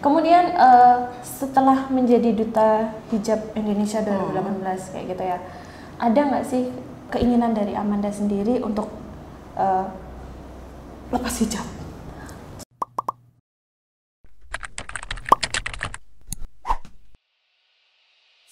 Kemudian uh, setelah menjadi duta hijab Indonesia 2018 kayak gitu ya, ada nggak sih keinginan dari Amanda sendiri untuk uh, lepas hijab?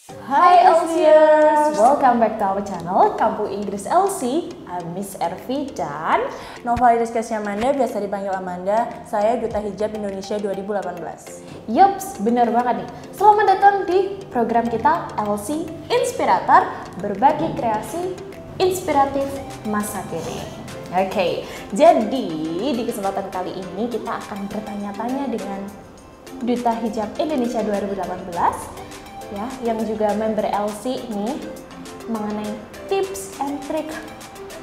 Hai LCers, welcome back to our channel Kampung Inggris LC. I'm Miss Ervi dan Nova Rizka Amanda, biasa dipanggil Amanda. Saya Duta Hijab Indonesia 2018. Yups, bener banget nih. Selamat datang di program kita LC Inspirator, berbagi kreasi inspiratif masa kini. Oke, okay, jadi di kesempatan kali ini kita akan bertanya-tanya dengan Duta Hijab Indonesia 2018 ya yang juga member LC ini mengenai tips and trick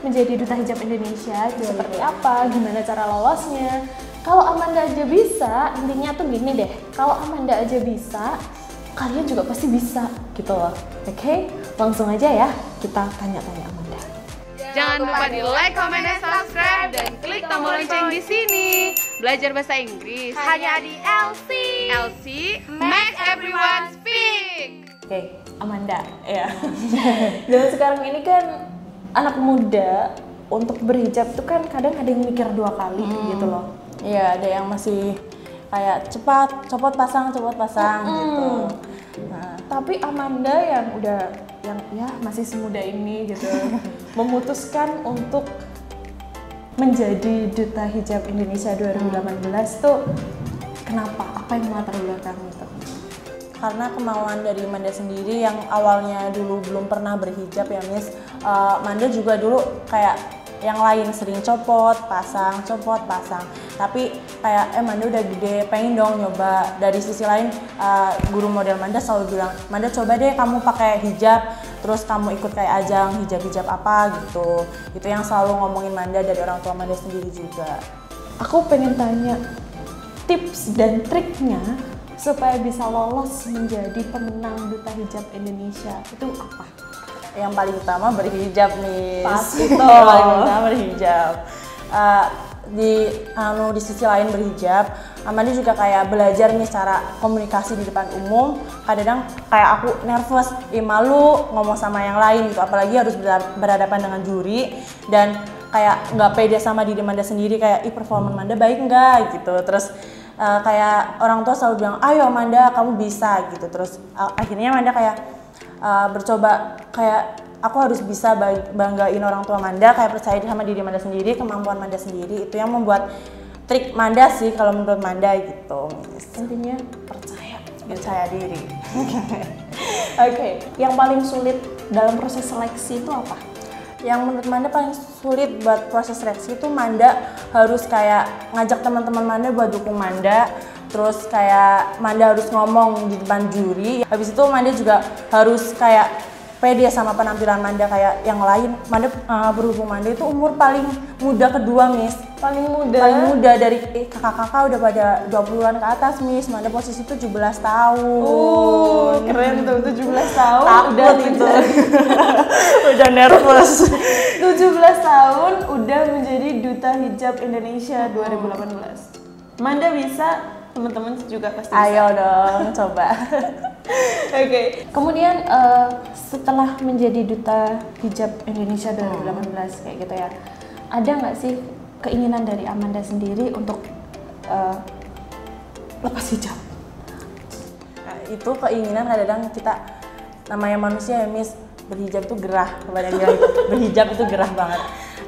menjadi duta hijab Indonesia itu seperti apa, gimana cara lolosnya. Kalau Amanda aja bisa, intinya tuh gini deh. Kalau Amanda aja bisa, kalian juga pasti bisa gitu loh. Oke, okay? langsung aja ya kita tanya-tanya Amanda. Jangan lupa di like, comment, dan subscribe dan klik tombol lonceng di sini. Belajar bahasa Inggris hanya di LC. LC, make everyone speak. Oke, okay, Amanda, ya. Dan sekarang ini kan anak muda untuk berhijab tuh kan kadang ada yang mikir dua kali hmm. gitu loh. Iya, ada yang masih kayak cepat, copot pasang, copot pasang hmm. gitu. Nah. Tapi Amanda yang udah yang ya masih semuda ini gitu memutuskan untuk menjadi duta hijab Indonesia 2018 tuh kenapa? Apa yang melatar belakang itu? Karena kemauan dari Manda sendiri yang awalnya dulu belum pernah berhijab ya Miss, uh, Manda juga dulu kayak yang lain sering copot, pasang, copot, pasang. Tapi kayak eh Manda udah gede, pengen dong nyoba. Dari sisi lain uh, guru model Manda selalu bilang, Manda coba deh kamu pakai hijab, terus kamu ikut kayak ajang hijab-hijab apa gitu. Itu yang selalu ngomongin Manda dari orang tua Manda sendiri juga. Aku pengen tanya tips dan triknya supaya bisa lolos menjadi pemenang duta hijab Indonesia itu apa? Yang paling utama berhijab nih pasti. Itu paling utama berhijab. Uh, di anu di sisi lain berhijab. Amanda juga kayak belajar nih cara komunikasi di depan umum. Kadang kayak aku nervous eh malu ngomong sama yang lain gitu. Apalagi harus berhadapan dengan juri dan kayak nggak pede sama diri Amanda sendiri kayak ih performa Amanda baik nggak? gitu. Terus uh, kayak orang tua selalu bilang ayo Amanda kamu bisa gitu. Terus uh, akhirnya Amanda kayak uh, bercoba kayak aku harus bisa banggain orang tua Manda kayak percaya sama diri Manda sendiri kemampuan Manda sendiri. Itu yang membuat trik Manda sih kalau menurut Manda gitu intinya percaya. Percaya diri. Oke okay. yang paling sulit dalam proses seleksi itu apa? Yang menurut Manda paling sulit buat proses seleksi itu Manda harus kayak ngajak teman-teman Manda buat dukung Manda terus kayak Manda harus ngomong di depan juri habis itu Manda juga harus kayak pede sama penampilan Manda kayak yang lain. Manda uh, berhubung Manda itu umur paling muda kedua, Miss. Paling muda. Paling muda dari eh, kakak-kakak udah pada 20-an ke atas, Miss. Manda posisi 17 tahun. Oh, keren tuh 17 tahun. Takut udah itu. udah nervous. 17 tahun udah menjadi duta hijab Indonesia 2018. Manda bisa teman-teman juga pasti ayo bisa. dong coba oke okay. kemudian uh, setelah menjadi duta hijab Indonesia 2018 hmm. kayak gitu ya ada nggak sih keinginan dari Amanda sendiri untuk uh, lepas hijab nah, itu keinginan kadang-kadang kita namanya manusia ya Miss berhijab itu gerah kepada bilang berhijab itu gerah banget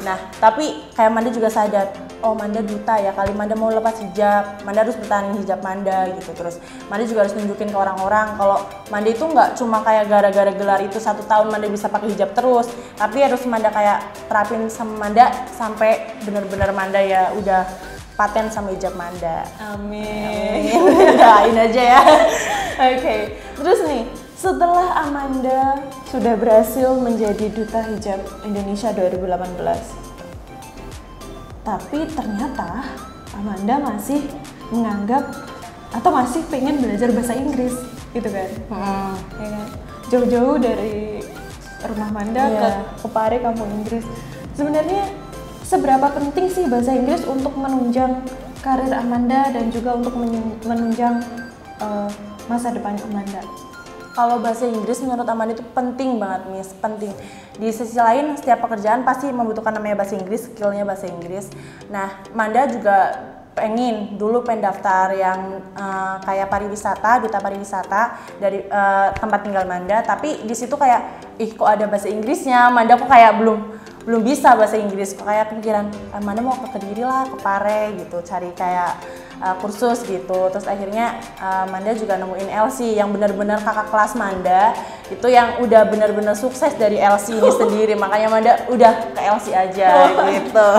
nah tapi kayak Amanda juga sadar oh Manda duta ya kali Manda mau lepas hijab Manda harus bertahan hijab Manda gitu terus Manda juga harus nunjukin ke orang-orang kalau Manda itu nggak cuma kayak gara-gara gelar itu satu tahun Manda bisa pakai hijab terus tapi harus Manda kayak terapin sama Manda sampai bener-bener Manda ya udah paten sama hijab Manda amin, amin. doain aja ya oke okay. terus nih setelah Amanda sudah berhasil menjadi duta hijab Indonesia 2018 tapi ternyata Amanda masih menganggap atau masih pengen belajar bahasa Inggris gitu kan hmm. ya kan jauh-jauh dari rumah Amanda yeah. ke ke Pare kampung Inggris sebenarnya seberapa penting sih bahasa Inggris untuk menunjang karir Amanda dan juga untuk menunjang eh, masa depan Amanda? Kalau bahasa Inggris menurut Amanda itu penting banget, Miss. Penting. Di sisi lain, setiap pekerjaan pasti membutuhkan namanya bahasa Inggris, skillnya bahasa Inggris. Nah, Manda juga pengen dulu pengen daftar yang eh, kayak pariwisata, duta pariwisata dari eh, tempat tinggal Manda. Tapi di situ kayak, ih kok ada bahasa Inggrisnya? Manda kok kayak belum belum bisa bahasa Inggris. Kayak kepikiran, "Ah, Manda mau ke Kediri lah, ke Pare gitu, cari kayak uh, kursus gitu. Terus akhirnya uh, Manda juga nemuin LC yang benar-benar kakak kelas Manda itu yang udah benar-benar sukses dari LC ini sendiri. Makanya Manda udah ke LC aja gitu.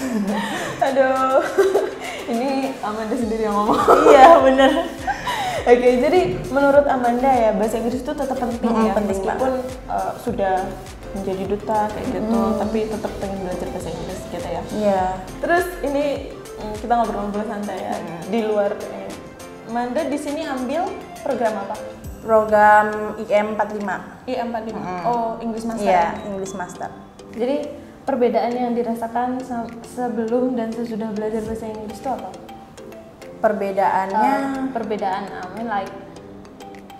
Aduh, ini Amanda sendiri yang ngomong. iya bener. Oke, jadi menurut Amanda ya bahasa Inggris itu tetap penting Mm, ya, penting meskipun uh, sudah menjadi duta kayak gitu, tapi tetap pengen belajar bahasa Inggris gitu ya. Iya. Terus ini mm, kita ngobrol-ngobrol santai ya di luar. ini. Amanda di sini ambil program apa? Program IM 45. IM45. Oh, English Master. Iya, ya? English Master. Jadi perbedaan yang dirasakan se- sebelum dan sesudah belajar bahasa Inggris itu apa? Perbedaannya Uh, perbedaan I mean like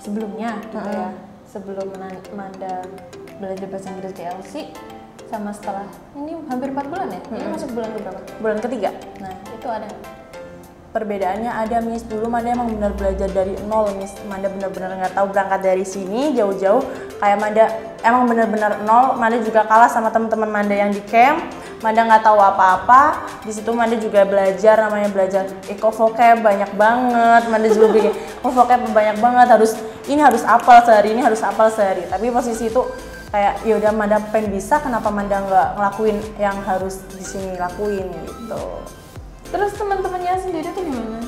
sebelumnya gitu ya. Sebelum Manda belajar bahasa Inggris di LC sama setelah ini hampir 4 bulan ya? Ini masuk bulan keberapa? Bulan ketiga. nah itu ada? Perbedaannya ada Miss. Dulu Manda emang benar belajar dari nol Miss. Manda benar-benar nggak tahu berangkat dari sini jauh-jauh. Kayak Manda emang benar-benar nol. Manda juga kalah sama teman-teman Manda yang di camp Manda nggak tahu apa-apa. Di situ Manda juga belajar namanya belajar eco vocab banyak banget. Manda juga bikin oh vocab banyak banget. Harus ini harus apal sehari ini harus apal sehari. Tapi posisi itu kayak ya udah Manda pengen bisa kenapa Manda nggak ngelakuin yang harus di sini lakuin gitu. Terus teman-temannya sendiri tuh gimana?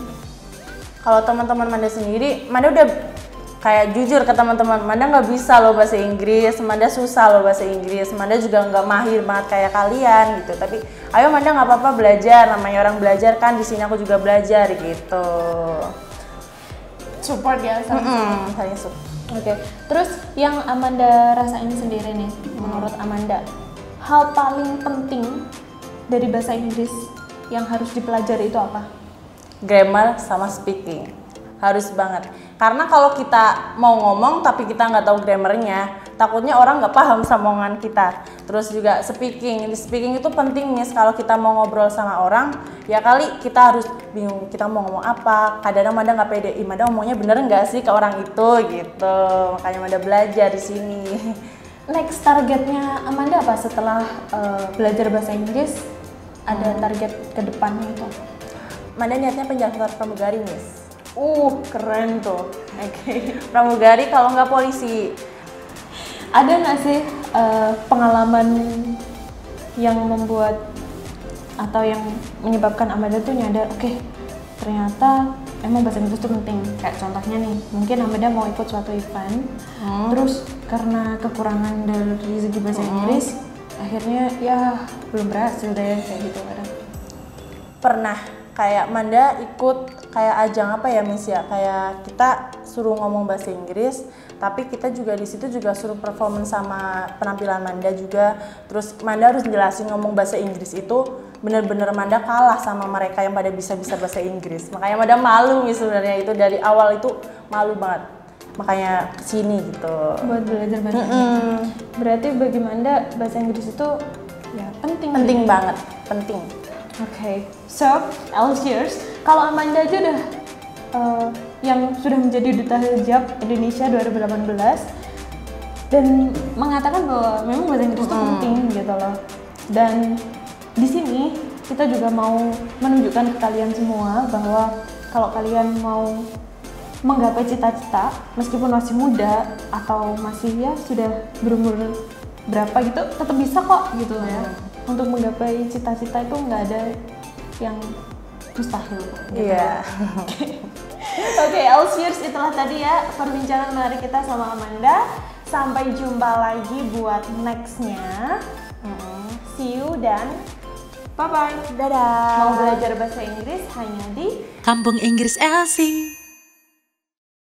Kalau teman-teman Manda sendiri, Manda udah kayak jujur ke teman-teman, Manda nggak bisa loh bahasa Inggris, Manda susah loh bahasa Inggris, Manda juga nggak mahir banget kayak kalian gitu. Tapi ayo Manda nggak apa-apa belajar, namanya orang belajar kan di sini aku juga belajar gitu. support ya sama Hmm, saling sup. Oke, terus yang Amanda rasain sendiri nih, menurut Amanda, hal paling penting dari bahasa Inggris yang harus dipelajari itu apa? Grammar sama speaking harus banget. Karena kalau kita mau ngomong tapi kita nggak tahu grammarnya, takutnya orang nggak paham sama omongan kita. Terus juga speaking, speaking itu penting nih kalau kita mau ngobrol sama orang, ya kali kita harus bingung kita mau ngomong apa. Kadang-kadang Mada nggak pede, Ih, Mada ngomongnya bener nggak sih ke orang itu gitu. Makanya Mada belajar di sini. Next targetnya Amanda apa setelah uh, belajar bahasa Inggris? Ada target ke depannya itu? Mada niatnya penjelasan pramugari, Miss. Uh, keren tuh. Oke. Pramugari kalau nggak polisi. Ada nggak sih uh, pengalaman yang membuat atau yang menyebabkan Amanda tuh nyadar, oke, ternyata emang bahasa Inggris tuh penting. Kayak contohnya nih, mungkin Amanda mau ikut suatu event, terus karena kekurangan dari segi bahasa Inggris, akhirnya ya belum berhasil deh kayak gitu kadang. pernah kayak Manda ikut kayak ajang apa ya Miss ya? Kayak kita suruh ngomong bahasa Inggris tapi kita juga di situ juga suruh performance sama penampilan Manda juga. Terus Manda harus jelasin ngomong bahasa Inggris itu bener-bener Manda kalah sama mereka yang pada bisa-bisa bahasa Inggris. Makanya Manda malu Miss sebenarnya. Itu dari awal itu malu banget. Makanya ke sini gitu. Buat belajar bahasa Inggris. Berarti bagi Amanda bahasa Inggris itu ya penting. penting banget. Penting Oke, so Algiers, kalau Amanda aja udah uh, yang sudah menjadi duta hijab Indonesia 2018 dan mengatakan bahwa memang bahasa Inggris itu penting gitu loh. Dan di sini kita juga mau menunjukkan ke kalian semua bahwa kalau kalian mau menggapai cita-cita meskipun masih muda atau masih ya sudah berumur berapa gitu tetap bisa kok gitu ya untuk menggapai cita-cita itu nggak ada yang mustahil kok, gitu. iya Oke, Elsirs itulah tadi ya perbincangan menarik kita sama Amanda. Sampai jumpa lagi buat nextnya. See you dan bye bye. dadah Mau belajar bahasa Inggris hanya di Kampung Inggris Elsie.